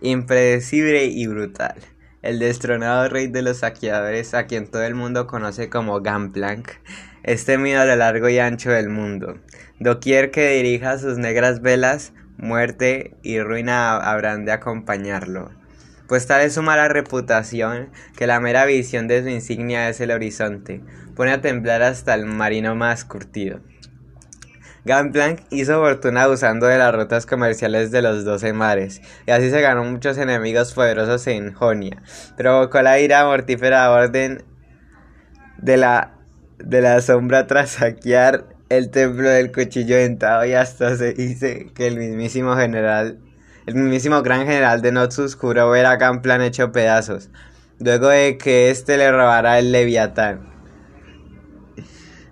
impredecible y brutal. El destronado rey de los saqueadores, a quien todo el mundo conoce como Gangplank, es temido a lo largo y ancho del mundo. Doquier que dirija sus negras velas, muerte y ruina habrán de acompañarlo. Pues tal es su mala reputación que la mera visión de su insignia es el horizonte, pone a temblar hasta el marino más curtido. Gangplank hizo fortuna usando de las rutas comerciales de los doce mares, y así se ganó muchos enemigos poderosos en Jonia. Provocó la ira mortífera orden de la, de la sombra tras saquear el templo del cuchillo dentado y hasta se dice que el mismísimo general, el mismísimo gran general de Noxus juró ver a Gangplank hecho pedazos, luego de que éste le robara el Leviatán.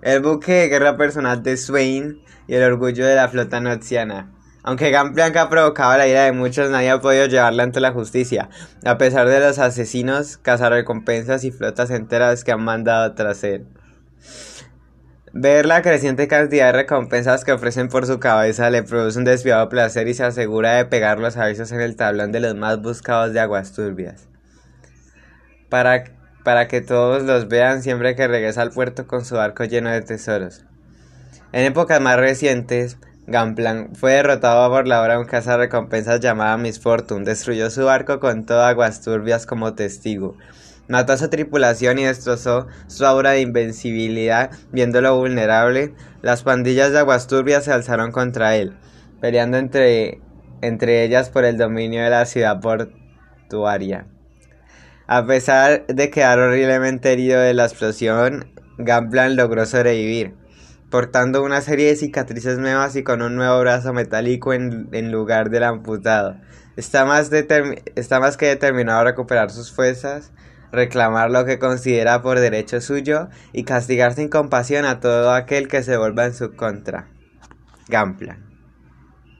El buque de guerra personal de Swain y el orgullo de la flota noxiana. Aunque Gangplank ha provocado la ira de muchos, nadie ha podido llevarla ante la justicia, a pesar de los asesinos, cazarrecompensas y flotas enteras que han mandado tras él. Ver la creciente cantidad de recompensas que ofrecen por su cabeza le produce un desviado placer y se asegura de pegar los avisos en el tablón de los más buscados de aguas turbias. Para, para que todos los vean siempre que regresa al puerto con su barco lleno de tesoros. En épocas más recientes, Gangplank fue derrotado por la hora de un cazarrecompensas llamada Miss Fortune. Destruyó su barco con todas aguas turbias como testigo. Mató a su tripulación y destrozó su aura de invencibilidad. Viéndolo vulnerable, las pandillas de aguas turbias se alzaron contra él, peleando entre, entre ellas por el dominio de la ciudad portuaria. A pesar de quedar horriblemente herido de la explosión, Gangplank logró sobrevivir portando una serie de cicatrices nuevas y con un nuevo brazo metálico en, en lugar del amputado. Está más, está más que determinado a recuperar sus fuerzas, reclamar lo que considera por derecho suyo y castigar sin compasión a todo aquel que se vuelva en su contra. Gamplan.